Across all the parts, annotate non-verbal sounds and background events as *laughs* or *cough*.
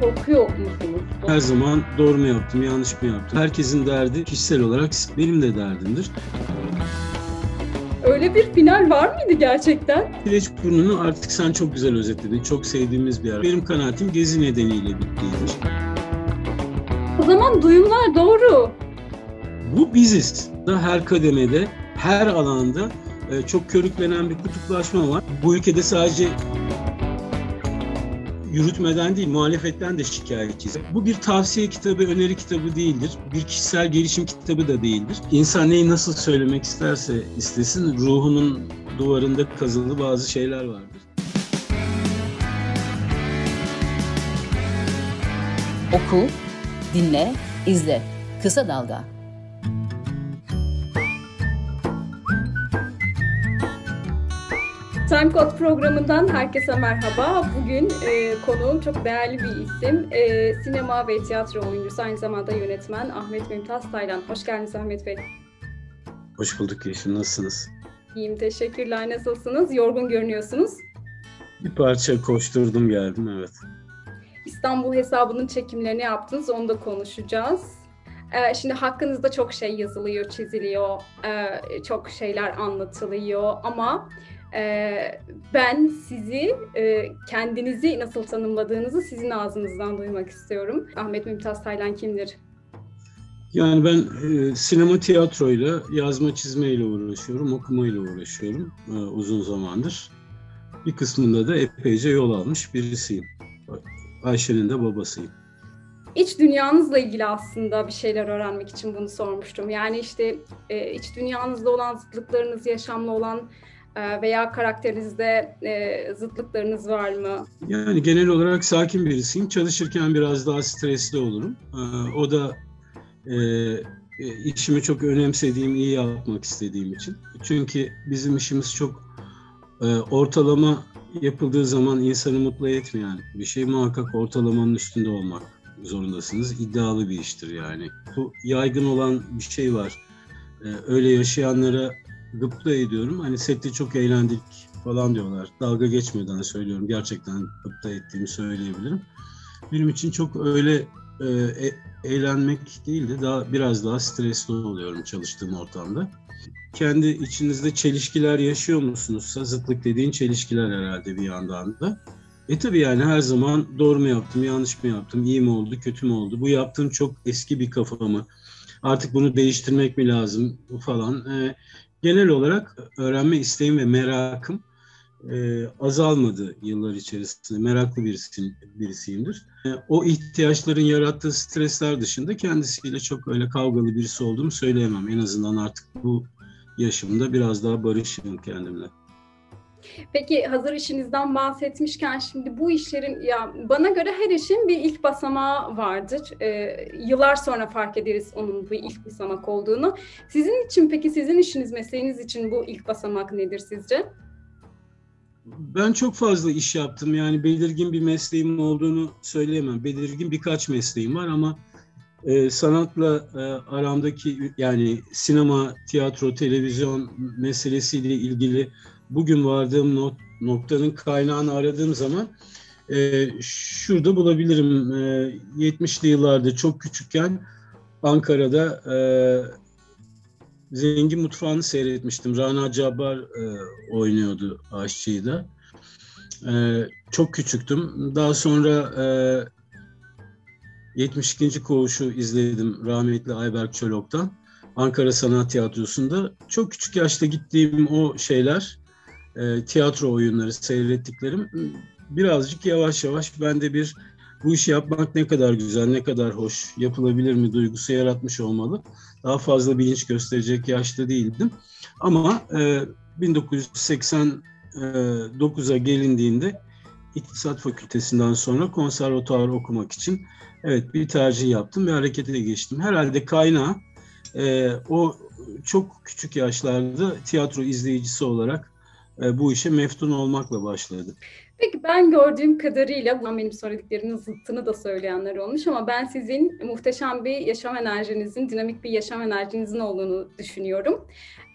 korkuyor musunuz? Her zaman doğru mu yaptım, yanlış mı yaptım? Herkesin derdi kişisel olarak benim de derdimdir. Öyle bir final var mıydı gerçekten? Kireçburnu'nu artık sen çok güzel özetledin. Çok sevdiğimiz bir yer. Benim kanaatim gezi nedeniyle bittiydi. O zaman duyumlar doğru. Bu biziz. Her kademede, her alanda e, çok körüklenen bir kutuplaşma var. Bu ülkede sadece yürütmeden değil, muhalefetten de şikayetçiyiz. Bu bir tavsiye kitabı, öneri kitabı değildir. Bir kişisel gelişim kitabı da değildir. İnsan neyi nasıl söylemek isterse istesin, ruhunun duvarında kazılı bazı şeyler vardır. Oku, dinle, izle. Kısa Dalga Time Code programından herkese merhaba. Bugün e, konuğum çok değerli bir isim. E, sinema ve tiyatro oyuncusu, aynı zamanda yönetmen Ahmet Mümtaz Taylan. Hoş geldiniz Ahmet Bey. Hoş bulduk Yeşim. Nasılsınız? İyiyim, teşekkürler. Nasılsınız? Yorgun görünüyorsunuz. Bir parça koşturdum geldim, evet. İstanbul hesabının çekimlerini yaptınız, onu da konuşacağız. Ee, şimdi hakkınızda çok şey yazılıyor, çiziliyor, e, çok şeyler anlatılıyor ama ee, ben sizi, e, kendinizi nasıl tanımladığınızı sizin ağzınızdan duymak istiyorum. Ahmet Mümtaz Taylan kimdir? Yani ben e, sinema tiyatroyla, yazma çizmeyle uğraşıyorum, okumayla uğraşıyorum e, uzun zamandır. Bir kısmında da epeyce yol almış birisiyim. Ayşe'nin de babasıyım. İç dünyanızla ilgili aslında bir şeyler öğrenmek için bunu sormuştum. Yani işte e, iç dünyanızda olan zıtlıklarınız, yaşamla olan veya karakterinizde e, zıtlıklarınız var mı? Yani genel olarak sakin birisiyim. Çalışırken biraz daha stresli olurum. Ee, o da e, e, işimi çok önemsediğim, iyi yapmak istediğim için. Çünkü bizim işimiz çok e, ortalama yapıldığı zaman insanı mutlu etmeyen bir şey. Muhakkak ortalamanın üstünde olmak zorundasınız. İddialı bir iştir yani. Bu yaygın olan bir şey var. E, öyle yaşayanlara gıpta ediyorum. Hani sette çok eğlendik falan diyorlar. Dalga geçmeden söylüyorum. Gerçekten gıpta ettiğimi söyleyebilirim. Benim için çok öyle e, e, eğlenmek değil de daha biraz daha stresli oluyorum çalıştığım ortamda. Kendi içinizde çelişkiler yaşıyor musunuz? Zıtlık dediğin çelişkiler herhalde bir yandan da. E tabii yani her zaman doğru mu yaptım, yanlış mı yaptım, iyi mi oldu, kötü mü oldu? Bu yaptığım çok eski bir kafamı. Artık bunu değiştirmek mi lazım falan. E, genel olarak öğrenme isteğim ve merakım e, azalmadı yıllar içerisinde. Meraklı birisiyim, birisiyimdir. E, o ihtiyaçların yarattığı stresler dışında kendisiyle çok öyle kavgalı birisi olduğumu söyleyemem. En azından artık bu yaşımda biraz daha barışım kendimle. Peki hazır işinizden bahsetmişken şimdi bu işlerin ya bana göre her işin bir ilk basamağı vardır. Ee, yıllar sonra fark ederiz onun bu ilk basamak olduğunu. Sizin için peki sizin işiniz mesleğiniz için bu ilk basamak nedir sizce? Ben çok fazla iş yaptım. Yani belirgin bir mesleğim olduğunu söyleyemem. Belirgin birkaç mesleğim var ama e, sanatla e, aramdaki yani sinema, tiyatro, televizyon meselesiyle ilgili bugün vardığım not, noktanın kaynağını aradığım zaman e, şurada bulabilirim. E, 70'li yıllarda çok küçükken Ankara'da e, Zengin Mutfağı'nı seyretmiştim. Rana Cabbar e, oynuyordu aşçıyı da. E, çok küçüktüm. Daha sonra e, 72. Koğuş'u izledim rahmetli Ayberk Çolok'tan. Ankara Sanat Tiyatrosu'nda. Çok küçük yaşta gittiğim o şeyler e, tiyatro oyunları seyrettiklerim birazcık yavaş yavaş bende bir bu işi yapmak ne kadar güzel, ne kadar hoş, yapılabilir mi duygusu yaratmış olmalı. Daha fazla bilinç gösterecek yaşta değildim. Ama e, 1989'a gelindiğinde İktisat Fakültesinden sonra konservatuar okumak için evet bir tercih yaptım ve harekete geçtim. Herhalde kaynağı e, o çok küçük yaşlarda tiyatro izleyicisi olarak e, bu işe meftun olmakla başladı. Peki ben gördüğüm kadarıyla benim söylediklerimin zıttını da söyleyenler olmuş ama ben sizin muhteşem bir yaşam enerjinizin, dinamik bir yaşam enerjinizin olduğunu düşünüyorum.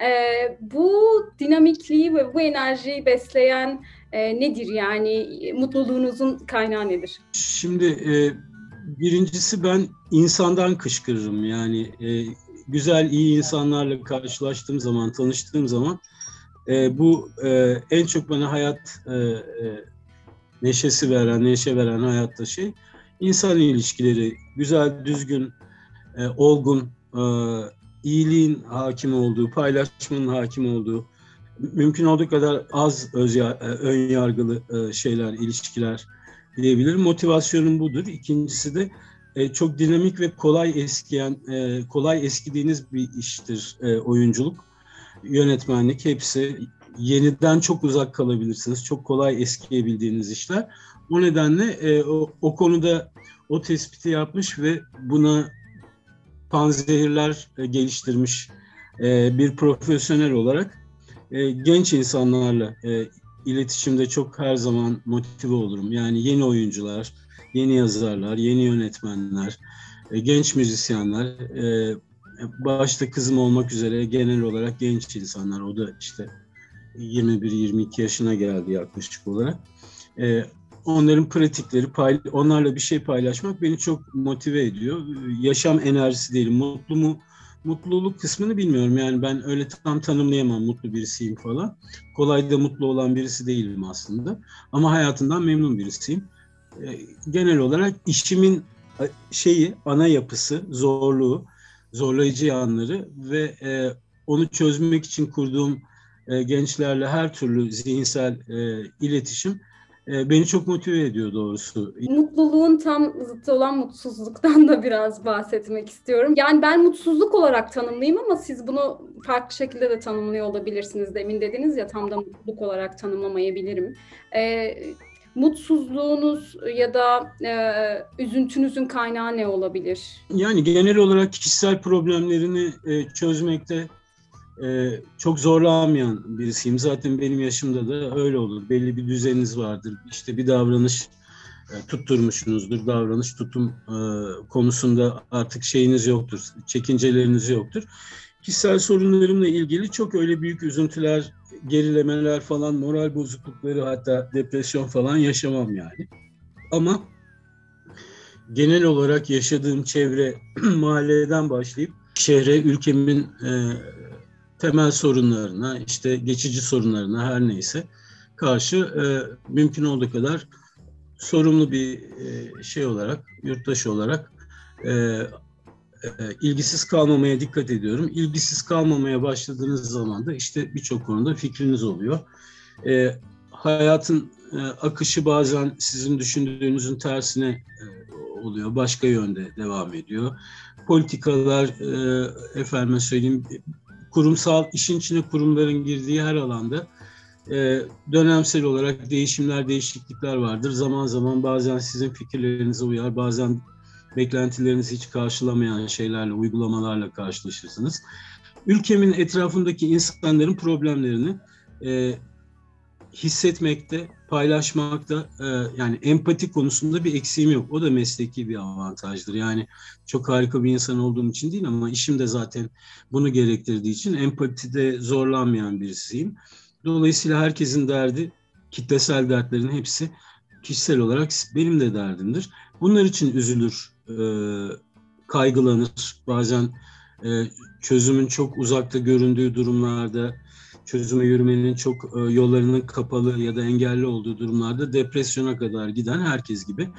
Ee, bu dinamikliği ve bu enerjiyi besleyen e, nedir? Yani mutluluğunuzun kaynağı nedir? Şimdi e, birincisi ben insandan kışkırırım. Yani e, güzel, iyi insanlarla karşılaştığım zaman, tanıştığım zaman e, bu e, en çok bana hayat e, e, neşesi veren, neşe veren hayatta şey insan ilişkileri, güzel, düzgün, e, olgun, e, iyiliğin hakim olduğu, paylaşmanın hakim olduğu, mümkün olduğu kadar az öz, e, ön yargılı e, şeyler, ilişkiler diyebilirim. Motivasyonum budur. İkincisi de e, çok dinamik ve kolay eskiyen, e, kolay eskidiğiniz bir iştir e, oyunculuk, yönetmenlik hepsi yeniden çok uzak kalabilirsiniz. Çok kolay eskiyebildiğiniz işler. O nedenle e, o, o konuda o tespiti yapmış ve buna panzehirler e, geliştirmiş e, bir profesyonel olarak e, genç insanlarla e, iletişimde çok her zaman motive olurum. Yani yeni oyuncular, yeni yazarlar, yeni yönetmenler, e, genç müzisyenler, e, başta kızım olmak üzere genel olarak genç insanlar. O da işte 21-22 yaşına geldi yaklaşık olarak. E, onların pratikleri, onlarla bir şey paylaşmak beni çok motive ediyor. Yaşam enerjisi değil, mutlu mu? Mutluluk kısmını bilmiyorum. Yani ben öyle tam tanımlayamam mutlu birisiyim falan. Kolay da mutlu olan birisi değilim aslında. Ama hayatından memnun birisiyim. E, genel olarak işimin şeyi, ana yapısı, zorluğu, zorlayıcı yanları ve e, onu çözmek için kurduğum e, gençlerle her türlü zihinsel e, iletişim e, beni çok motive ediyor doğrusu. Mutluluğun tam zıttı olan mutsuzluktan da biraz bahsetmek istiyorum. Yani ben mutsuzluk olarak tanımlayayım ama siz bunu farklı şekilde de tanımlıyor olabilirsiniz. Demin dediniz ya tam da mutluluk olarak tanımlamayabilirim. Ee, mutsuzluğunuz ya da e, üzüntünüzün kaynağı ne olabilir? Yani genel olarak kişisel problemlerini e, çözmekte e, çok zorlanmayan birisiyim. Zaten benim yaşımda da öyle olur. Belli bir düzeniniz vardır. İşte bir davranış e, tutturmuşsunuzdur. Davranış tutum e, konusunda artık şeyiniz yoktur. Çekinceleriniz yoktur. Kişisel sorunlarımla ilgili çok öyle büyük üzüntüler, gerilemeler falan, moral bozuklukları hatta depresyon falan yaşamam yani. Ama genel olarak yaşadığım çevre *clears throat* mahalleden başlayıp şehre, ülkemin e, temel sorunlarına, işte geçici sorunlarına her neyse karşı e, mümkün olduğu kadar sorumlu bir e, şey olarak, yurttaş olarak e, e, ilgisiz kalmamaya dikkat ediyorum. İlgisiz kalmamaya başladığınız zaman da işte birçok konuda fikriniz oluyor. E, hayatın e, akışı bazen sizin düşündüğünüzün tersine e, oluyor, başka yönde devam ediyor. Politikalar, e, efendime söyleyeyim, kurumsal işin içine kurumların girdiği her alanda e, dönemsel olarak değişimler, değişiklikler vardır. Zaman zaman bazen sizin fikirlerinize uyar, bazen beklentilerinizi hiç karşılamayan şeylerle, uygulamalarla karşılaşırsınız. Ülkemin etrafındaki insanların problemlerini e, hissetmekte, paylaşmakta e, yani empati konusunda bir eksiğim yok. O da mesleki bir avantajdır. Yani çok harika bir insan olduğum için değil ama işim de zaten bunu gerektirdiği için empatide zorlanmayan birisiyim. Dolayısıyla herkesin derdi, kitlesel dertlerin hepsi kişisel olarak benim de derdimdir. Bunlar için üzülür, e, kaygılanır. Bazen e, çözümün çok uzakta göründüğü durumlarda çözüme yürümenin çok e, yollarının kapalı ya da engelli olduğu durumlarda depresyona kadar giden herkes gibi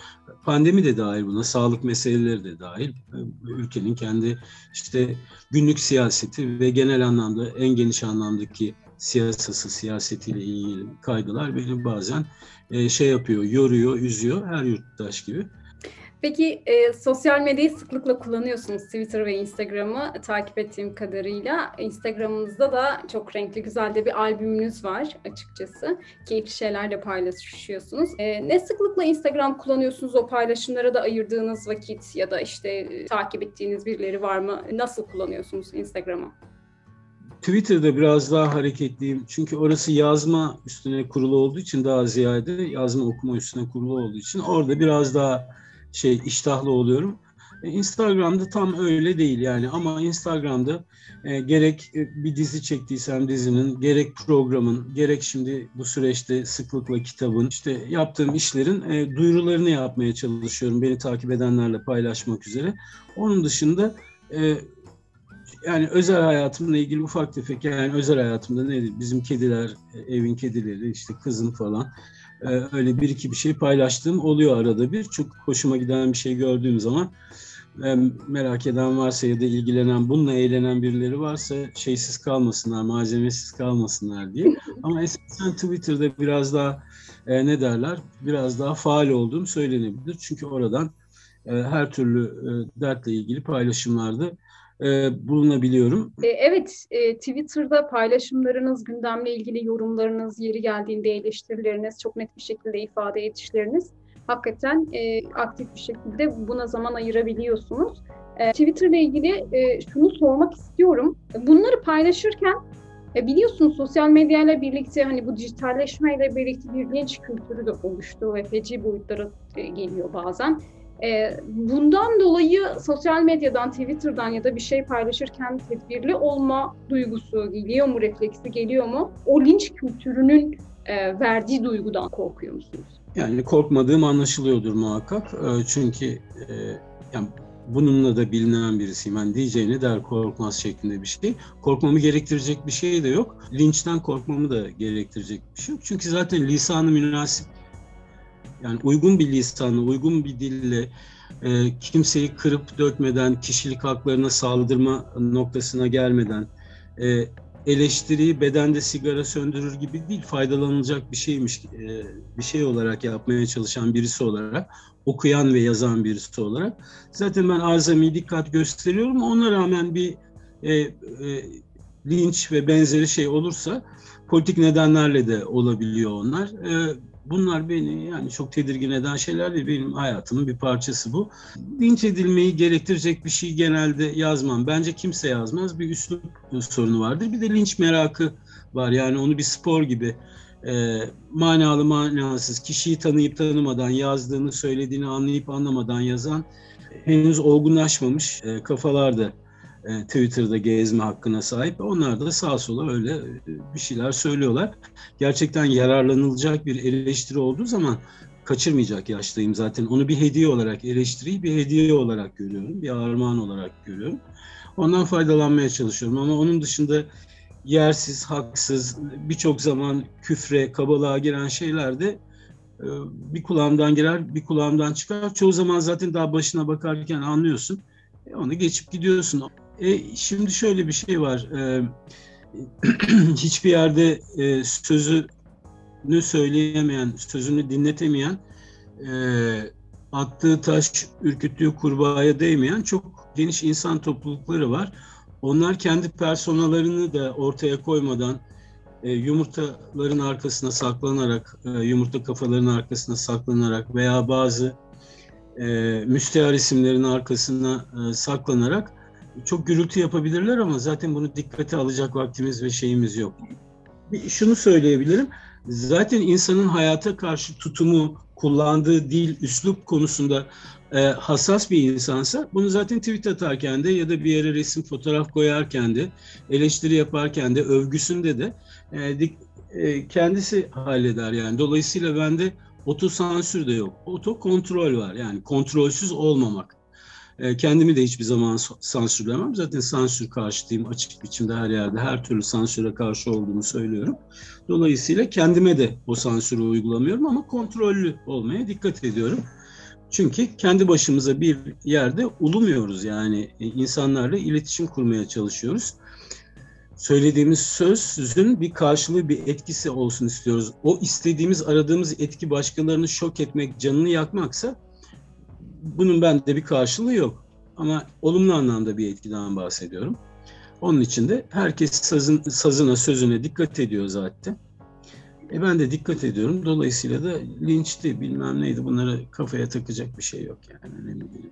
pandemi de dahil buna, sağlık meseleleri de dahil. E, ülkenin kendi işte günlük siyaseti ve genel anlamda en geniş anlamdaki siyasası, siyasetiyle ilgili kaygılar beni bazen e, şey yapıyor, yoruyor, üzüyor her yurttaş gibi. Peki e, sosyal medyayı sıklıkla kullanıyorsunuz Twitter ve Instagram'ı takip ettiğim kadarıyla. Instagram'ınızda da çok renkli güzel de bir albümünüz var açıkçası. Keyifli şeyler de paylaşıyorsunuz. E, ne sıklıkla Instagram kullanıyorsunuz? O paylaşımlara da ayırdığınız vakit ya da işte e, takip ettiğiniz birileri var mı? Nasıl kullanıyorsunuz Instagram'ı? Twitter'da biraz daha hareketliyim. Çünkü orası yazma üstüne kurulu olduğu için daha ziyade yazma okuma üstüne kurulu olduğu için orada biraz daha şey iştahlı oluyorum. E, Instagram'da tam öyle değil yani ama Instagram'da e, gerek e, bir dizi çektiysem dizinin, gerek programın, gerek şimdi bu süreçte sıklıkla kitabın, işte yaptığım işlerin e, duyurularını yapmaya çalışıyorum beni takip edenlerle paylaşmak üzere. Onun dışında e, yani özel hayatımla ilgili ufak tefek yani özel hayatımda nedir? Bizim kediler, e, evin kedileri, işte kızım falan öyle bir iki bir şey paylaştığım oluyor arada bir. Çok hoşuma giden bir şey gördüğüm zaman merak eden varsa ya da ilgilenen, bununla eğlenen birileri varsa şeysiz kalmasınlar, malzemesiz kalmasınlar diye. Ama esasen Twitter'da biraz daha e, ne derler, biraz daha faal olduğum söylenebilir. Çünkü oradan e, her türlü e, dertle ilgili paylaşımlarda e, bulunabiliyorum. E, evet, e, Twitter'da paylaşımlarınız, gündemle ilgili yorumlarınız, yeri geldiğinde eleştirileriniz, çok net bir şekilde ifade edişleriniz hakikaten e, aktif bir şekilde buna zaman ayırabiliyorsunuz. E, Twitter ile ilgili e, şunu sormak istiyorum. Bunları paylaşırken e, biliyorsunuz sosyal medyayla birlikte hani bu dijitalleşmeyle birlikte bir genç kültürü de oluştu ve feci boyutlara e, geliyor bazen. E, bundan dolayı sosyal medyadan, Twitter'dan ya da bir şey paylaşırken tedbirli olma duygusu geliyor mu, refleksi geliyor mu? O linç kültürünün e, verdiği duygudan korkuyor musunuz? Yani korkmadığım anlaşılıyordur muhakkak. E, çünkü e, yani bununla da bilinen birisiyim. Yani diyeceğini der korkmaz şeklinde bir şey. Korkmamı gerektirecek bir şey de yok. Linçten korkmamı da gerektirecek bir şey yok. Çünkü zaten lisanı münasip yani uygun bir lisanla, uygun bir dille e, kimseyi kırıp dökmeden, kişilik haklarına saldırma noktasına gelmeden, e, eleştiriyi bedende sigara söndürür gibi değil, faydalanılacak bir şeymiş, e, bir şey olarak yapmaya çalışan birisi olarak, okuyan ve yazan birisi olarak. Zaten ben azami dikkat gösteriyorum. Ona rağmen bir e, e, linç ve benzeri şey olursa politik nedenlerle de olabiliyor onlar. E, Bunlar beni yani çok tedirgin eden şeyler değil. Benim hayatımın bir parçası bu. Linç edilmeyi gerektirecek bir şey genelde yazmam. Bence kimse yazmaz. Bir üslup sorunu vardır. Bir de linç merakı var. Yani onu bir spor gibi e, manalı manasız kişiyi tanıyıp tanımadan yazdığını söylediğini anlayıp anlamadan yazan henüz olgunlaşmamış e, kafalarda e, Twitter'da gezme hakkına sahip. Onlar da sağa sola öyle e, bir şeyler söylüyorlar. Gerçekten yararlanılacak bir eleştiri olduğu zaman kaçırmayacak yaştayım zaten. Onu bir hediye olarak, eleştiriyi bir hediye olarak görüyorum. Bir armağan olarak görüyorum. Ondan faydalanmaya çalışıyorum ama onun dışında yersiz, haksız, birçok zaman küfre, kabalığa giren şeyler de e, bir kulağımdan girer, bir kulağımdan çıkar. Çoğu zaman zaten daha başına bakarken anlıyorsun. Onu geçip gidiyorsun. E, şimdi şöyle bir şey var. E, *clears throat* hiçbir yerde e, sözünü söyleyemeyen, sözünü dinletemeyen, e, attığı taş ürküttüğü kurbağaya değmeyen çok geniş insan toplulukları var. Onlar kendi personalarını da ortaya koymadan e, yumurtaların arkasına saklanarak, e, yumurta kafaların arkasına saklanarak veya bazı e, müstehar isimlerin arkasına e, saklanarak çok gürültü yapabilirler ama zaten bunu dikkate alacak vaktimiz ve şeyimiz yok. Şunu söyleyebilirim. Zaten insanın hayata karşı tutumu, kullandığı dil, üslup konusunda e, hassas bir insansa bunu zaten tweet atarken de ya da bir yere resim, fotoğraf koyarken de, eleştiri yaparken de, övgüsünde de e, dik, e, kendisi halleder yani. Dolayısıyla bende otosansür de yok. Oto kontrol var yani kontrolsüz olmamak. E, kendimi de hiçbir zaman sansürlemem. Zaten sansür karşıtıyım. Açık biçimde her yerde her türlü sansüre karşı olduğunu söylüyorum. Dolayısıyla kendime de o sansürü uygulamıyorum ama kontrollü olmaya dikkat ediyorum. Çünkü kendi başımıza bir yerde ulumuyoruz yani e, insanlarla iletişim kurmaya çalışıyoruz. Söylediğimiz sözün bir karşılığı, bir etkisi olsun istiyoruz. O istediğimiz, aradığımız etki başkalarını şok etmek, canını yakmaksa bunun bende bir karşılığı yok. Ama olumlu anlamda bir etkiden bahsediyorum. Onun için de herkes sazın, sazına, sözüne dikkat ediyor zaten. E ben de dikkat ediyorum. Dolayısıyla da linçti, bilmem neydi bunlara kafaya takacak bir şey yok yani önemli değil.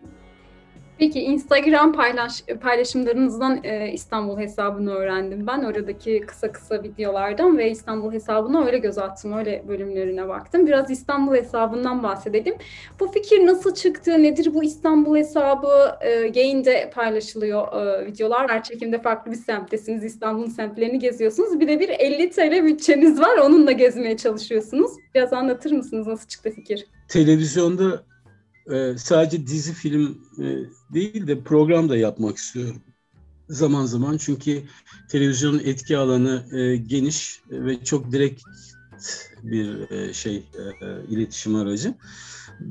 Peki Instagram paylaş, paylaşımlarınızdan e, İstanbul hesabını öğrendim ben. Oradaki kısa kısa videolardan ve İstanbul hesabına öyle göz attım, öyle bölümlerine baktım. Biraz İstanbul hesabından bahsedelim. Bu fikir nasıl çıktı, nedir bu İstanbul hesabı? E, Gain'de paylaşılıyor e, videolar. Her çekimde farklı bir semttesiniz, İstanbul'un semtlerini geziyorsunuz. Bir de bir 50 TL bütçeniz var, onunla gezmeye çalışıyorsunuz. Biraz anlatır mısınız nasıl çıktı fikir? Televizyonda e, sadece dizi film e, değil de program da yapmak istiyorum. Zaman zaman çünkü televizyonun etki alanı e, geniş ve çok direkt bir e, şey e, iletişim aracı.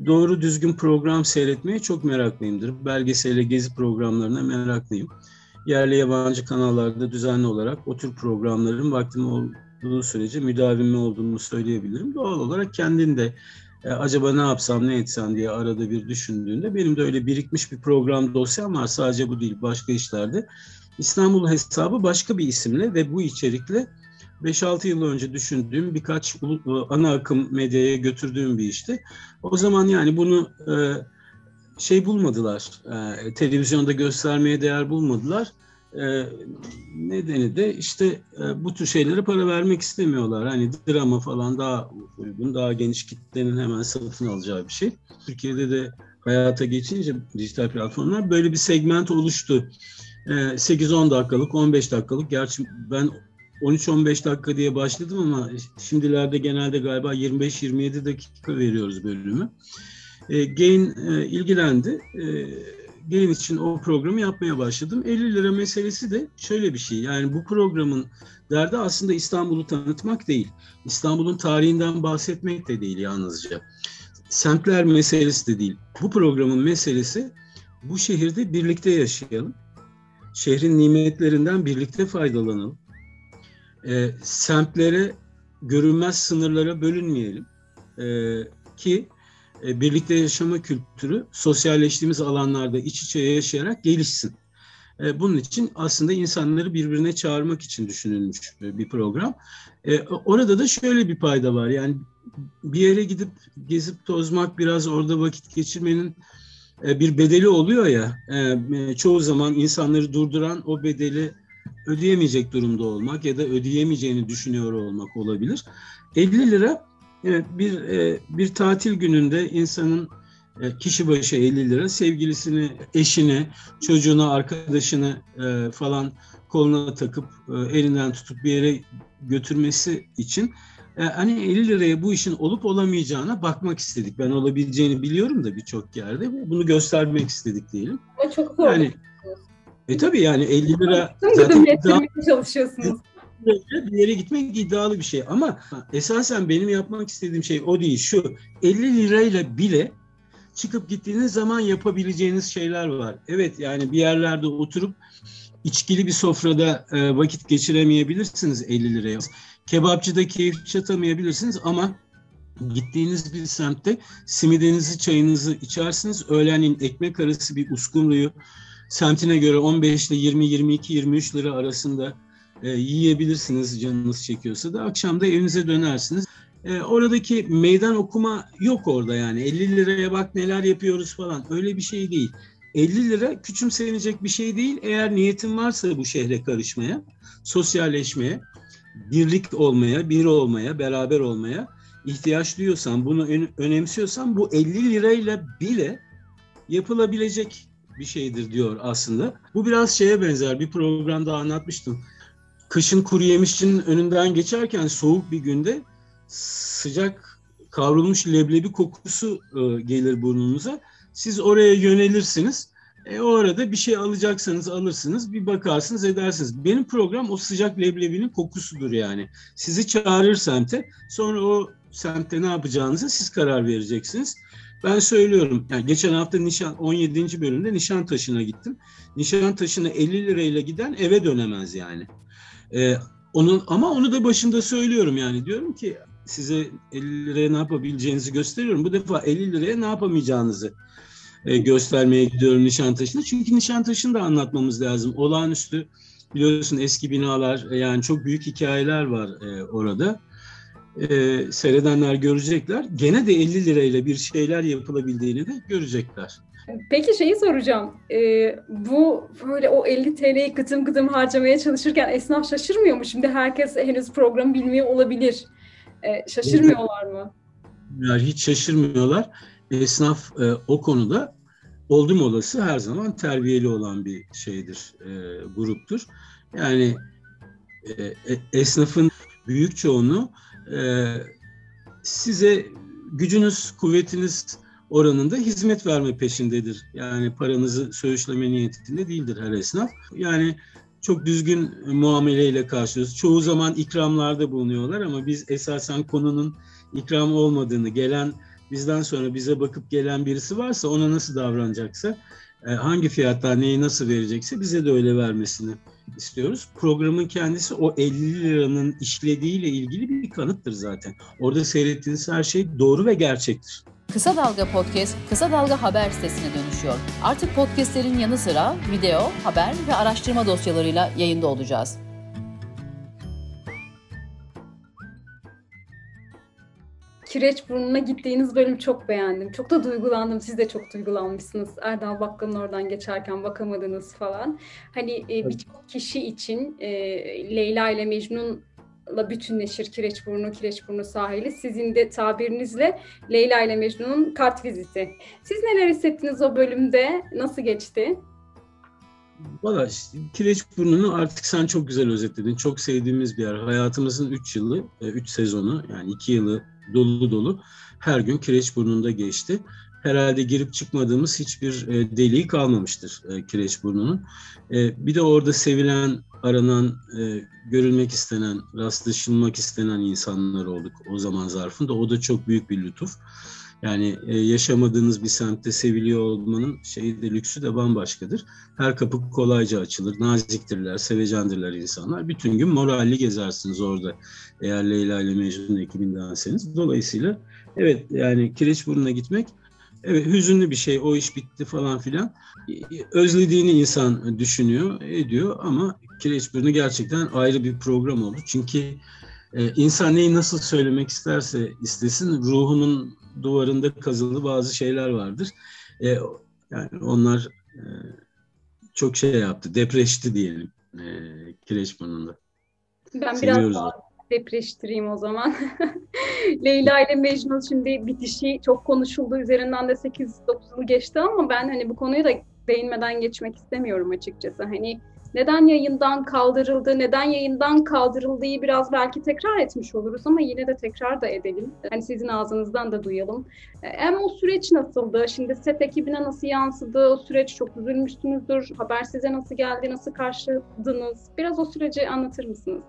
Doğru düzgün program seyretmeye çok meraklıyımdır. Belgeselle gezi programlarına meraklıyım. Yerli yabancı kanallarda düzenli olarak o tür programların vaktim olduğu sürece müdavimi olduğumu söyleyebilirim. Doğal olarak kendinde e, acaba ne yapsam ne etsem diye arada bir düşündüğünde benim de öyle birikmiş bir program dosyam var. Sadece bu değil başka işlerde. İstanbul hesabı başka bir isimle ve bu içerikle 5-6 yıl önce düşündüğüm birkaç e, ana akım medyaya götürdüğüm bir işti. O zaman yani bunu e, şey bulmadılar, e, televizyonda göstermeye değer bulmadılar. E, nedeni de işte e, bu tür şeylere para vermek istemiyorlar. Hani drama falan daha uygun, daha geniş kitlenin hemen satın alacağı bir şey. Türkiye'de de hayata geçince dijital platformlar böyle bir segment oluştu. E, 8-10 dakikalık, 15 dakikalık. Gerçi ben 13-15 dakika diye başladım ama şimdilerde genelde galiba 25-27 dakika veriyoruz bölümü. E, Gain e, ilgilendi. E, Gain için o programı yapmaya başladım. 50 lira meselesi de şöyle bir şey. Yani bu programın derdi aslında İstanbul'u tanıtmak değil. İstanbul'un tarihinden bahsetmek de değil yalnızca. Semtler meselesi de değil. Bu programın meselesi bu şehirde birlikte yaşayalım. Şehrin nimetlerinden birlikte faydalanalım. E, semtlere görünmez sınırlara bölünmeyelim. E, ki birlikte yaşama kültürü sosyalleştiğimiz alanlarda iç içe yaşayarak gelişsin. E, bunun için aslında insanları birbirine çağırmak için düşünülmüş e, bir program. Orada da şöyle bir payda var. Yani bir yere gidip gezip tozmak, biraz orada vakit geçirmenin bir bedeli oluyor ya. Çoğu zaman insanları durduran o bedeli ödeyemeyecek durumda olmak ya da ödeyemeyeceğini düşünüyor olmak olabilir. 50 lira Evet, bir e, bir tatil gününde insanın e, kişi başı 50 lira sevgilisini, eşini, çocuğunu, arkadaşını e, falan koluna takıp elinden tutup bir yere götürmesi için hani 50 liraya bu işin olup olamayacağına bakmak istedik. Ben olabileceğini biliyorum da birçok yerde. Bunu göstermek istedik diyelim. Çok zor. Yani e tabii yani 50 lira zaten daha, çalışıyorsunuz bir yere gitmek iddialı bir şey. Ama esasen benim yapmak istediğim şey o değil. Şu 50 lirayla bile çıkıp gittiğiniz zaman yapabileceğiniz şeyler var. Evet yani bir yerlerde oturup içkili bir sofrada e, vakit geçiremeyebilirsiniz 50 liraya. Kebapçıda keyif çatamayabilirsiniz ama gittiğiniz bir semtte simidinizi, çayınızı içersiniz. Öğlenin ekmek arası bir uskumruyu semtine göre 15 ile 20, 22, 23 lira arasında e, yiyebilirsiniz canınız çekiyorsa da akşam da evinize dönersiniz. E, oradaki meydan okuma yok orada yani 50 liraya bak neler yapıyoruz falan öyle bir şey değil. 50 lira küçümsenecek bir şey değil. Eğer niyetin varsa bu şehre karışmaya, sosyalleşmeye, birlik olmaya, bir olmaya, beraber olmaya ihtiyaç duyuyorsan, bunu önemsiyorsan bu 50 lirayla bile yapılabilecek bir şeydir diyor aslında. Bu biraz şeye benzer bir programda anlatmıştım kışın kuru yemişçinin önünden geçerken soğuk bir günde sıcak kavrulmuş leblebi kokusu e, gelir burnunuza. Siz oraya yönelirsiniz. E, o arada bir şey alacaksanız alırsınız, bir bakarsınız edersiniz. Benim program o sıcak leblebinin kokusudur yani. Sizi çağırır semte, sonra o semtte ne yapacağınızı siz karar vereceksiniz. Ben söylüyorum, yani geçen hafta Nişan 17. bölümde Nişantaşı'na gittim. Nişantaşı'na 50 lirayla giden eve dönemez yani. E, onun ama onu da başında söylüyorum yani diyorum ki size 50 liraya ne yapabileceğinizi gösteriyorum. Bu defa 50 liraya ne yapamayacağınızı e, göstermeye gidiyorum Nişantaşı'na. Çünkü Nişantaşı'nı da anlatmamız lazım. Olağanüstü biliyorsun eski binalar yani çok büyük hikayeler var e, orada. e, seyredenler görecekler. Gene de 50 lirayla bir şeyler yapılabildiğini de görecekler. Peki şeyi soracağım. Ee, bu böyle o 50 TL'yi kıtım kıtım harcamaya çalışırken esnaf şaşırmıyor mu? Şimdi herkes henüz programı bilmiyor olabilir. Ee, şaşırmıyorlar mı? Yani hiç şaşırmıyorlar. Esnaf e, o konuda oldum olası her zaman terbiyeli olan bir şeydir, e, gruptur. Yani e, e, esnafın büyük çoğunluğu e, size gücünüz, kuvvetiniz oranında hizmet verme peşindedir. Yani paranızı söğüşleme niyetinde değildir her esnaf. Yani çok düzgün muameleyle karşılıyoruz. Çoğu zaman ikramlarda bulunuyorlar ama biz esasen konunun ikram olmadığını, gelen bizden sonra bize bakıp gelen birisi varsa ona nasıl davranacaksa, e, hangi fiyatlar neyi nasıl verecekse bize de öyle vermesini istiyoruz. Programın kendisi o 50 liranın işlediğiyle ilgili bir kanıttır zaten. Orada seyrettiğiniz her şey doğru ve gerçektir. Kısa Dalga Podcast, Kısa Dalga Haber sitesine dönüşüyor. Artık podcastlerin yanı sıra video, haber ve araştırma dosyalarıyla yayında olacağız. Kireç burnuna gittiğiniz bölüm çok beğendim. Çok da duygulandım. Siz de çok duygulanmışsınız. Erdal Bakkal'ın oradan geçerken bakamadınız falan. Hani e, birçok kişi için e, Leyla ile Mecnun'la bütünleşir Kireç burnu, Kireç burnu sahili. Sizin de tabirinizle Leyla ile Mecnun'un kart viziti. Siz neler hissettiniz o bölümde? Nasıl geçti? Valla işte, Kireç Burnu'nu artık sen çok güzel özetledin. Çok sevdiğimiz bir yer. Hayatımızın 3 yılı, 3 sezonu yani 2 yılı dolu dolu her gün Kireç Burnu'nda geçti. Herhalde girip çıkmadığımız hiçbir e, deliği kalmamıştır e, Kireç Burnu'nun. E, bir de orada sevilen, aranan, e, görülmek istenen, rastlaşılmak istenen insanlar olduk o zaman zarfında. O da çok büyük bir lütuf. Yani e, yaşamadığınız bir semtte seviliyor olmanın şeyi de lüksü de bambaşkadır. Her kapı kolayca açılır, naziktirler, sevecendirler insanlar. Bütün gün moralli gezersiniz orada eğer Leyla ile Mecnun ekibindenseniz. Dolayısıyla evet yani Kireçburnu'na gitmek evet hüzünlü bir şey o iş bitti falan filan. Özlediğini insan düşünüyor, ediyor ama Kireçburnu gerçekten ayrı bir program oldu. Çünkü e, insan neyi nasıl söylemek isterse istesin ruhunun duvarında kazılı bazı şeyler vardır. E, yani onlar e, çok şey yaptı, depreşti diyelim e, Kireçburnu'nda. Ben Seviyoruz biraz daha depreştireyim o zaman. *laughs* Leyla ile Mecnun şimdi bitişi çok konuşuldu. Üzerinden de 8-9 yıl geçti ama ben hani bu konuyu da değinmeden geçmek istemiyorum açıkçası. Hani neden yayından kaldırıldı, neden yayından kaldırıldığı biraz belki tekrar etmiş oluruz ama yine de tekrar da edelim. Hani sizin ağzınızdan da duyalım. E, hem o süreç nasıldı? Şimdi set ekibine nasıl yansıdı? O süreç çok üzülmüşsünüzdür. Haber size nasıl geldi? Nasıl karşıladınız? Biraz o süreci anlatır mısınız?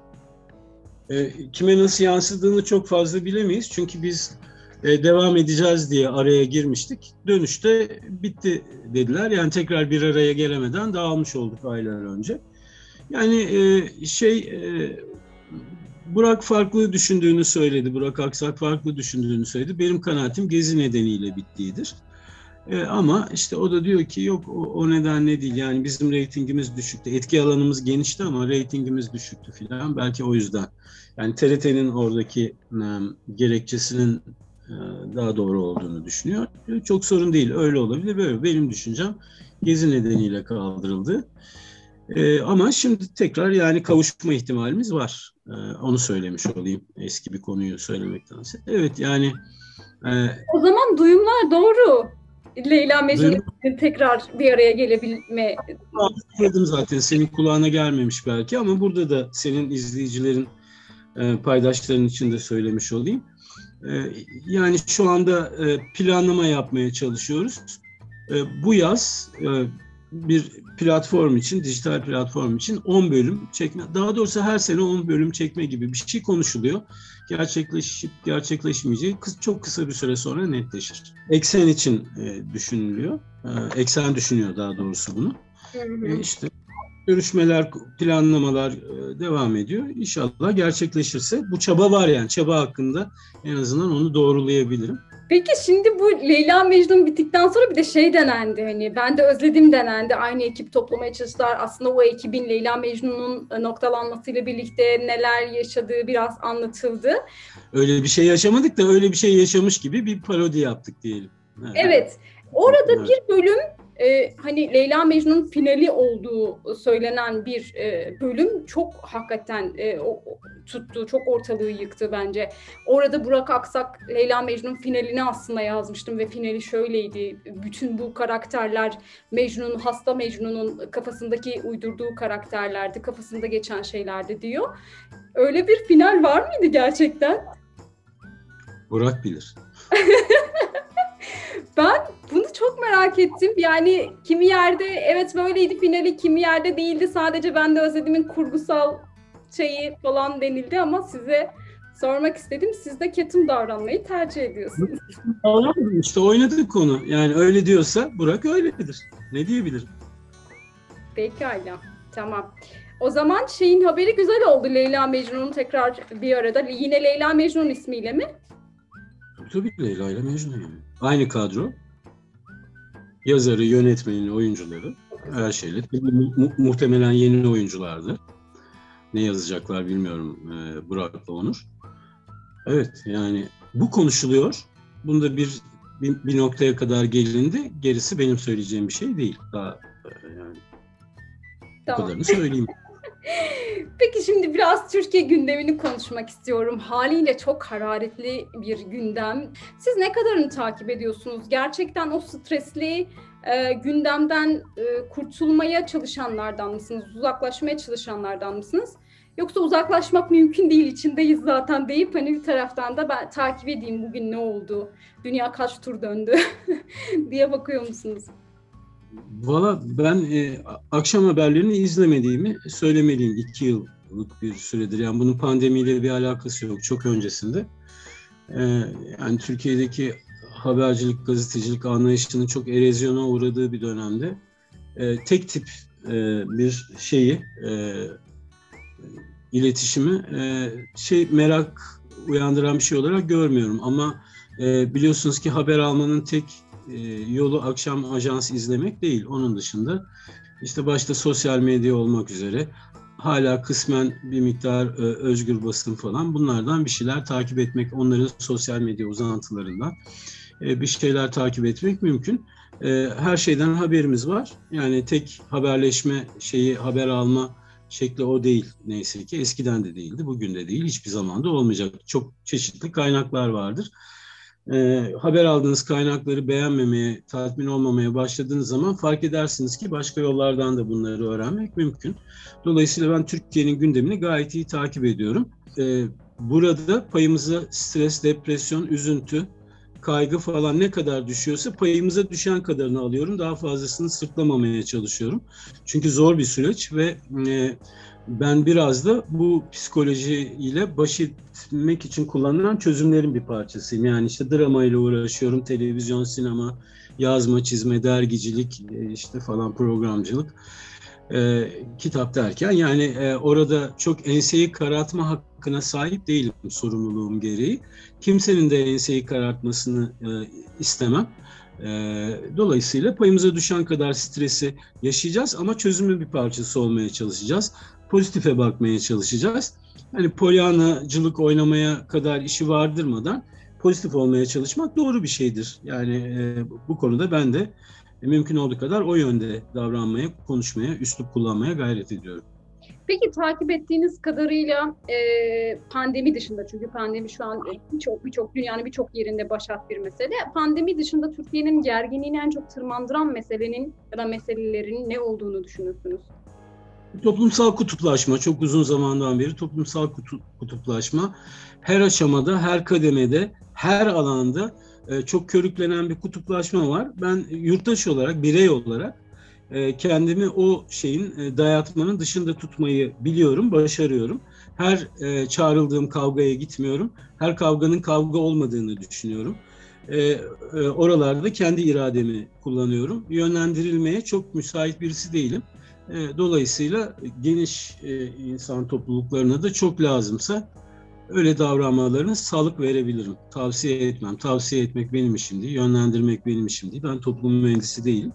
E, kime nasıl yansıdığını çok fazla bilemeyiz. Çünkü biz e, devam edeceğiz diye araya girmiştik. Dönüşte bitti dediler. Yani tekrar bir araya gelemeden dağılmış olduk aylar önce. Yani e, şey e, Burak farklı düşündüğünü söyledi. Burak Aksak farklı düşündüğünü söyledi. Benim kanaatim gezi nedeniyle bittiğidir. E, ama işte o da diyor ki yok o, o nedenle değil. Yani bizim reytingimiz düşüktü. Etki alanımız genişti ama reytingimiz düşüktü filan. Belki o yüzden. Yani TRT'nin oradaki e, gerekçesinin e, daha doğru olduğunu düşünüyor. Çok sorun değil. Öyle olabilir. Böyle benim düşüncem gezi nedeniyle kaldırıldı. Ee, ama şimdi tekrar yani kavuşma ihtimalimiz var. Ee, onu söylemiş olayım eski bir konuyu söylemektense. Evet yani. E, o zaman duyumlar doğru. Leyla Mecnun tekrar bir araya gelebilme. Anladım zaten senin kulağına gelmemiş belki ama burada da senin izleyicilerin e, paydaşların için de söylemiş olayım. Ee, yani şu anda e, planlama yapmaya çalışıyoruz. Bu yaz e, bir platform için, dijital platform için 10 bölüm çekme, daha doğrusu her sene 10 bölüm çekme gibi bir şey konuşuluyor. Gerçekleşip gerçekleşmeyeceği çok kısa bir süre sonra netleşir. Eksen için e, düşünülüyor. Eksen düşünüyor daha doğrusu bunu. Hı. İşte görüşmeler, planlamalar e, devam ediyor. İnşallah gerçekleşirse bu çaba var yani çaba hakkında en azından onu doğrulayabilirim. Peki şimdi bu Leyla Mecnun bittikten sonra bir de şey denendi hani ben de özledim denendi. Aynı ekip toplamaya çalıştılar. Aslında o ekibin Leyla Mecnun'un noktalanmasıyla birlikte neler yaşadığı biraz anlatıldı. Öyle bir şey yaşamadık da öyle bir şey yaşamış gibi bir parodi yaptık diyelim. Evet. evet. Orada evet. bir bölüm e, hani Leyla Mecnun finali olduğu söylenen bir e, bölüm çok hakikaten e, o, tuttu, çok ortalığı yıktı bence. Orada Burak Aksak Leyla Mecnun finalini aslında yazmıştım ve finali şöyleydi. Bütün bu karakterler Mecnun, hasta Mecnun'un kafasındaki uydurduğu karakterlerdi, kafasında geçen şeylerdi diyor. Öyle bir final var mıydı gerçekten? Burak bilir. *laughs* ben bunu çok merak ettim. Yani kimi yerde evet böyleydi finali, kimi yerde değildi. Sadece ben de özlediğimin kurgusal şeyi falan denildi ama size sormak istedim. Siz de ketum davranmayı tercih ediyorsunuz. *laughs* İşte oynadık konu. Yani öyle diyorsa Burak öyledir. Ne diyebilirim? Pekala. Tamam. O zaman şeyin haberi güzel oldu. Leyla Mecnun'un tekrar bir arada. Yine Leyla Mecnun ismiyle mi? Tabii Leyla ile Mecnun yani. Aynı kadro. Yazarı, yönetmeni, oyuncuları. Her şeyle. Mu- muhtemelen yeni oyunculardı. Ne yazacaklar bilmiyorum e, Burak'la Onur. Evet yani bu konuşuluyor. Bunda bir, bir bir noktaya kadar gelindi. Gerisi benim söyleyeceğim bir şey değil. Daha e, yani tamam. bu kadarını söyleyeyim. *laughs* Peki şimdi biraz Türkiye gündemini konuşmak istiyorum. Haliyle çok hararetli bir gündem. Siz ne kadarını takip ediyorsunuz? Gerçekten o stresli e, gündemden e, kurtulmaya çalışanlardan mısınız? Uzaklaşmaya çalışanlardan mısınız? Yoksa uzaklaşmak mümkün değil, içindeyiz zaten deyip hani bir taraftan da ben takip edeyim bugün ne oldu, dünya kaç tur döndü *laughs* diye bakıyor musunuz? Valla ben e, akşam haberlerini izlemediğimi söylemeliyim. iki yıllık bir süredir. Yani bunun pandemiyle bir alakası yok. Çok öncesinde. E, yani Türkiye'deki habercilik, gazetecilik anlayışının çok erozyona uğradığı bir dönemde e, tek tip e, bir şeyi, e, iletişimi e, şey merak uyandıran bir şey olarak görmüyorum. Ama e, biliyorsunuz ki haber almanın tek e, yolu akşam ajans izlemek değil. Onun dışında işte başta sosyal medya olmak üzere hala kısmen bir miktar e, özgür basın falan bunlardan bir şeyler takip etmek, onların sosyal medya uzantılarından e, bir şeyler takip etmek mümkün. Her şeyden haberimiz var. Yani tek haberleşme şeyi, haber alma şekli o değil neyse ki. Eskiden de değildi, bugün de değil, hiçbir zaman da olmayacak. Çok çeşitli kaynaklar vardır e, haber aldığınız kaynakları beğenmemeye, tatmin olmamaya başladığınız zaman fark edersiniz ki başka yollardan da bunları öğrenmek mümkün. Dolayısıyla ben Türkiye'nin gündemini gayet iyi takip ediyorum. E, burada payımıza stres, depresyon, üzüntü, kaygı falan ne kadar düşüyorsa payımıza düşen kadarını alıyorum. Daha fazlasını sırtlamamaya çalışıyorum. Çünkü zor bir süreç ve e, ben biraz da bu psikoloji ile baş etmek için kullanılan çözümlerin bir parçasıyım. Yani işte drama ile uğraşıyorum, televizyon, sinema, yazma, çizme, dergicilik, e, işte falan programcılık, e, kitap derken yani e, orada çok enseyi karartma hakkına sahip değilim sorumluluğum gereği. Kimsenin de enseyi karartmasını e, istemem. E, dolayısıyla payımıza düşen kadar stresi yaşayacağız ama çözümün bir parçası olmaya çalışacağız pozitife bakmaya çalışacağız. Hani polyanacılık oynamaya kadar işi vardırmadan pozitif olmaya çalışmak doğru bir şeydir. Yani e, bu konuda ben de mümkün olduğu kadar o yönde davranmaya, konuşmaya, üslup kullanmaya gayret ediyorum. Peki takip ettiğiniz kadarıyla e, pandemi dışında çünkü pandemi şu an birçok birçok dünyanın birçok yerinde başat bir mesele. Pandemi dışında Türkiye'nin gerginliğini en çok tırmandıran meselenin ya da meselelerin ne olduğunu düşünüyorsunuz? Toplumsal kutuplaşma çok uzun zamandan beri toplumsal kutuplaşma her aşamada, her kademede, her alanda e, çok körüklenen bir kutuplaşma var. Ben yurttaş olarak, birey olarak e, kendimi o şeyin e, dayatmanın dışında tutmayı biliyorum, başarıyorum. Her çağrıldığım kavgaya gitmiyorum. Her kavganın kavga olmadığını düşünüyorum. Oralarda kendi irademi kullanıyorum. Yönlendirilmeye çok müsait birisi değilim. E, dolayısıyla geniş e, insan topluluklarına da çok lazımsa öyle davranmalarına sağlık verebilirim. Tavsiye etmem. Tavsiye etmek benim işim değil, yönlendirmek benim işim değil. Ben toplum mühendisi değilim.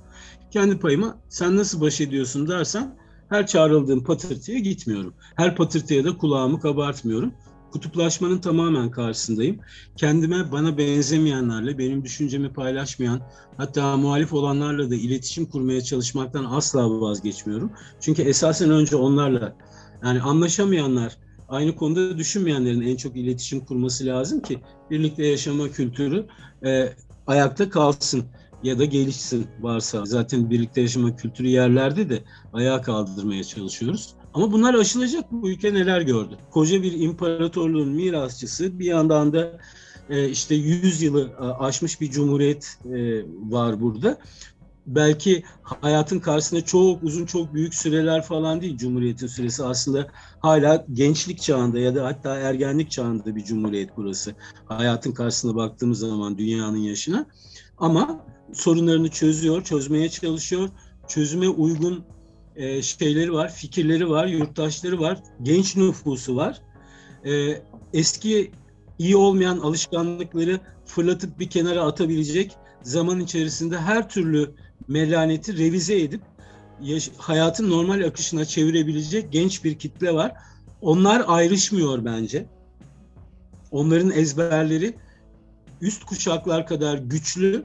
Kendi payıma sen nasıl baş ediyorsun dersen her çağrıldığım patırtıya gitmiyorum. Her patırtıya da kulağımı kabartmıyorum. Kutuplaşmanın tamamen karşısındayım. Kendime bana benzemeyenlerle, benim düşüncemi paylaşmayan, hatta muhalif olanlarla da iletişim kurmaya çalışmaktan asla vazgeçmiyorum. Çünkü esasen önce onlarla, yani anlaşamayanlar, aynı konuda düşünmeyenlerin en çok iletişim kurması lazım ki birlikte yaşama kültürü e, ayakta kalsın ya da gelişsin varsa. Zaten birlikte yaşama kültürü yerlerde de ayağa kaldırmaya çalışıyoruz. Ama bunlar aşılacak. Bu ülke neler gördü? Koca bir imparatorluğun mirasçısı bir yandan da e, işte 100 yılı aşmış bir cumhuriyet e, var burada. Belki hayatın karşısında çok uzun, çok büyük süreler falan değil Cumhuriyet'in süresi. Aslında hala gençlik çağında ya da hatta ergenlik çağında bir cumhuriyet burası. Hayatın karşısına baktığımız zaman dünyanın yaşına. Ama sorunlarını çözüyor, çözmeye çalışıyor. Çözüme uygun e, şeyleri var, fikirleri var, yurttaşları var, genç nüfusu var. E, eski iyi olmayan alışkanlıkları fırlatıp bir kenara atabilecek zaman içerisinde her türlü melaneti revize edip hayatın normal akışına çevirebilecek genç bir kitle var. Onlar ayrışmıyor bence. Onların ezberleri üst kuşaklar kadar güçlü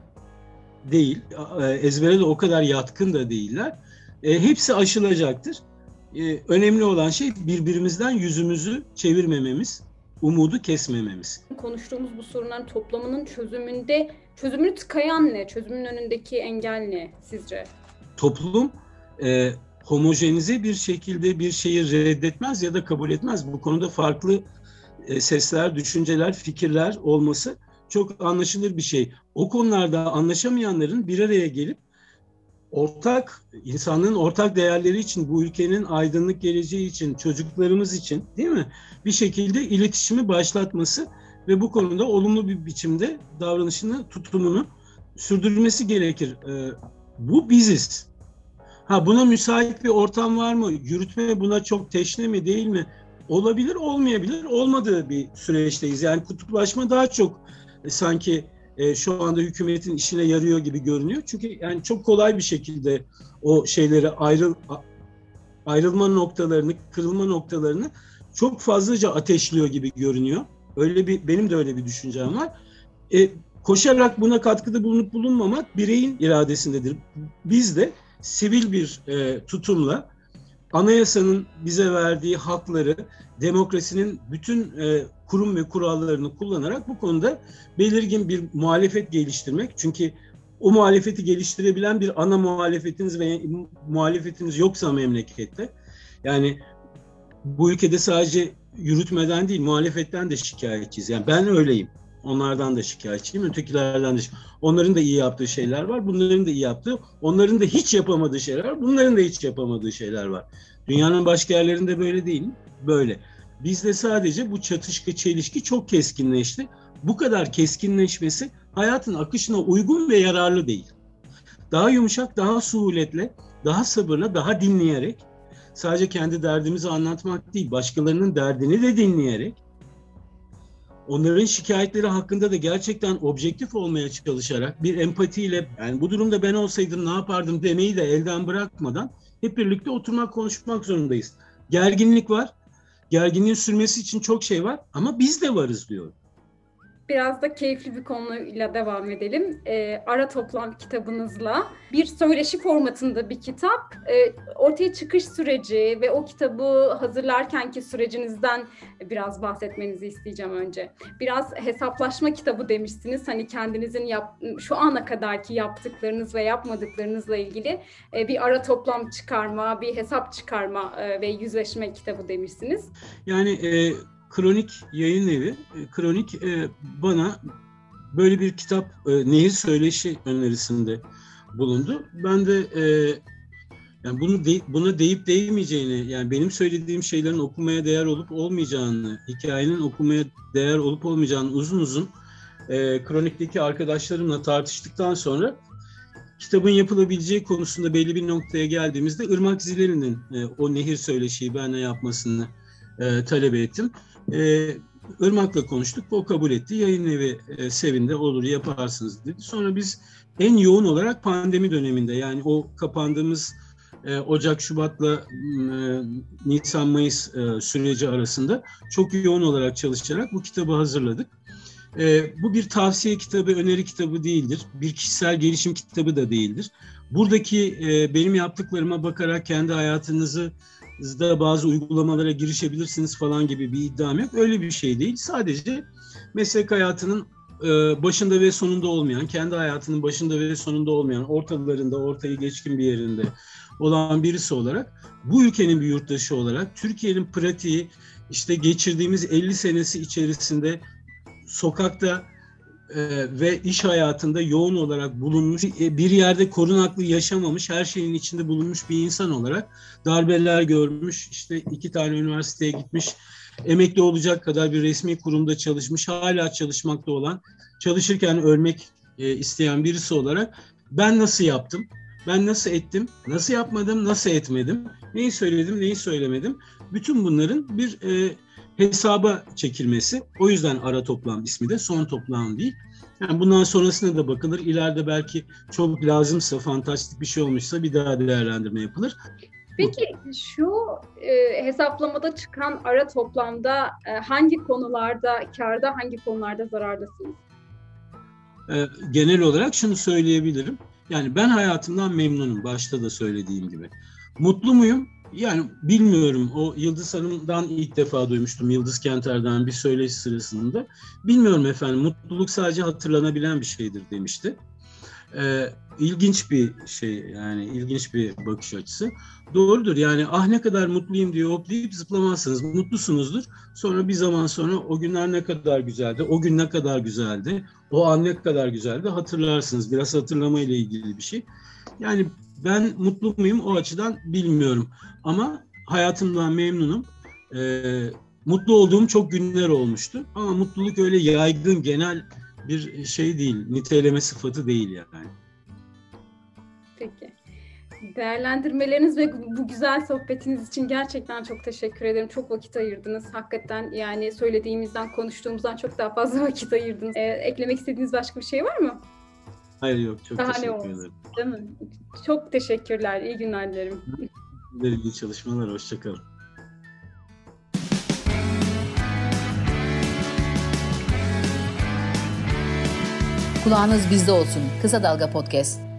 değil. E, ezbere de o kadar yatkın da değiller. E, hepsi aşılacaktır. E, önemli olan şey birbirimizden yüzümüzü çevirmememiz, umudu kesmememiz. Konuştuğumuz bu sorunların toplamının çözümünde çözümünü tıkayan ne? Çözümün önündeki engel ne sizce? Toplum e, homojenize bir şekilde bir şeyi reddetmez ya da kabul etmez. Bu konuda farklı e, sesler, düşünceler, fikirler olması çok anlaşılır bir şey. O konularda anlaşamayanların bir araya gelip ortak insanlığın ortak değerleri için, bu ülkenin aydınlık geleceği için, çocuklarımız için değil mi? Bir şekilde iletişimi başlatması ve bu konuda olumlu bir biçimde davranışını, tutumunu sürdürmesi gerekir. Ee, bu biziz. Ha buna müsait bir ortam var mı? Yürütme buna çok teşne mi değil mi? Olabilir, olmayabilir. Olmadığı bir süreçteyiz. Yani kutuplaşma daha çok e, sanki e, şu anda hükümetin işine yarıyor gibi görünüyor. Çünkü yani çok kolay bir şekilde o şeyleri ayrıl ayrılma noktalarını, kırılma noktalarını çok fazlaca ateşliyor gibi görünüyor. Öyle bir benim de öyle bir düşüncem var. E, koşarak buna katkıda bulunup bulunmamak bireyin iradesindedir. Biz de sivil bir e, tutumla anayasanın bize verdiği hakları, demokrasinin bütün e, kurum ve kurallarını kullanarak bu konuda belirgin bir muhalefet geliştirmek. Çünkü o muhalefeti geliştirebilen bir ana muhalefetiniz ve muhalefetiniz yoksa memlekette, yani bu ülkede sadece yürütmeden değil, muhalefetten de şikayetçiyiz. Yani ben öyleyim. Onlardan da şikayetçiyim, ötekilerden de. Onların da iyi yaptığı şeyler var, bunların da iyi yaptığı, onların da hiç yapamadığı şeyler var, bunların da hiç yapamadığı şeyler var. Dünyanın başka yerlerinde böyle değil? Böyle. Bizde sadece bu çatışkı, çelişki çok keskinleşti. Bu kadar keskinleşmesi hayatın akışına uygun ve yararlı değil. Daha yumuşak, daha suhuletle, daha sabırla, daha dinleyerek, sadece kendi derdimizi anlatmak değil, başkalarının derdini de dinleyerek, onların şikayetleri hakkında da gerçekten objektif olmaya çalışarak bir empatiyle yani bu durumda ben olsaydım ne yapardım demeyi de elden bırakmadan hep birlikte oturmak konuşmak zorundayız. Gerginlik var. Gerginliğin sürmesi için çok şey var ama biz de varız diyor. Biraz da keyifli bir konuyla devam edelim. E, Ara Toplam kitabınızla bir söyleşi formatında bir kitap. E, ortaya çıkış süreci ve o kitabı hazırlarkenki sürecinizden biraz bahsetmenizi isteyeceğim önce. Biraz hesaplaşma kitabı demiştiniz. Hani kendinizin yap, şu ana kadarki yaptıklarınız ve yapmadıklarınızla ilgili e, bir ara toplam çıkarma, bir hesap çıkarma e, ve yüzleşme kitabı demişsiniz. Yani e, Kronik Yayın Evi, e, Kronik e, bana böyle bir kitap e, Nehir Söyleşi önerisinde bulundu. Ben de yani bunu de, buna deyip değmeyeceğini, yani benim söylediğim şeylerin okumaya değer olup olmayacağını, hikayenin okumaya değer olup olmayacağını uzun uzun e, kronikteki arkadaşlarımla tartıştıktan sonra kitabın yapılabileceği konusunda belli bir noktaya geldiğimizde Irmak Zileri'nin e, o nehir söyleşiyi benle yapmasını e, talep ettim. E, Irmak'la konuştuk. O kabul etti. Yayın evi e, sevinde olur yaparsınız dedi. Sonra biz en yoğun olarak pandemi döneminde yani o kapandığımız e, Ocak, Şubat'la e, Nisan, Mayıs e, süreci arasında çok yoğun olarak çalışarak bu kitabı hazırladık. E, bu bir tavsiye kitabı, öneri kitabı değildir. Bir kişisel gelişim kitabı da değildir. Buradaki e, benim yaptıklarıma bakarak kendi hayatınızı da bazı uygulamalara girişebilirsiniz falan gibi bir iddiam yok. Öyle bir şey değil. Sadece meslek hayatının e, başında ve sonunda olmayan, kendi hayatının başında ve sonunda olmayan, ortalarında, ortayı geçkin bir yerinde olan birisi olarak, bu ülkenin bir yurttaşı olarak, Türkiye'nin pratiği işte geçirdiğimiz 50 senesi içerisinde sokakta ve iş hayatında yoğun olarak bulunmuş, e, bir yerde korunaklı yaşamamış, her şeyin içinde bulunmuş bir insan olarak darbeler görmüş, işte iki tane üniversiteye gitmiş, emekli olacak kadar bir resmi kurumda çalışmış, hala çalışmakta olan, çalışırken ölmek e, isteyen birisi olarak ben nasıl yaptım, ben nasıl ettim, nasıl yapmadım, nasıl etmedim, neyi söyledim, neyi söylemedim. Bütün bunların bir e, hesaba çekilmesi. O yüzden ara toplam ismi de son toplam değil. Yani bundan sonrasına da bakılır. İleride belki çok lazımsa, fantastik bir şey olmuşsa bir daha değerlendirme yapılır. Peki şu e, hesaplamada çıkan ara toplamda e, hangi konularda karda, hangi konularda zarardasınız? E, genel olarak şunu söyleyebilirim. Yani ben hayatımdan memnunum başta da söylediğim gibi. Mutlu muyum? Yani bilmiyorum. O Yıldız Hanım'dan ilk defa duymuştum. Yıldız Kenter'den bir söyleşi sırasında. Bilmiyorum efendim. Mutluluk sadece hatırlanabilen bir şeydir demişti. Ee, ilginç bir şey yani ilginç bir bakış açısı. Doğrudur yani ah ne kadar mutluyum diye hoplayıp zıplamazsınız. Mutlusunuzdur. Sonra bir zaman sonra o günler ne kadar güzeldi, o gün ne kadar güzeldi, o an ne kadar güzeldi hatırlarsınız. Biraz hatırlama ile ilgili bir şey. Yani ben mutlu muyum o açıdan bilmiyorum. Ama hayatımdan memnunum. Ee, mutlu olduğum çok günler olmuştu. Ama mutluluk öyle yaygın, genel bir şey değil. Niteleme sıfatı değil yani. Peki. Değerlendirmeleriniz ve bu güzel sohbetiniz için gerçekten çok teşekkür ederim. Çok vakit ayırdınız. Hakikaten yani söylediğimizden, konuştuğumuzdan çok daha fazla *laughs* vakit ayırdınız. Ee, eklemek istediğiniz başka bir şey var mı? Hayır yok. Çok Daha teşekkür olsun, ederim. Değil mi? Çok teşekkürler. İyi günler dilerim. İyi çalışmalar. Hoşçakalın. Kulağınız bizde olsun. Kısa Dalga Podcast.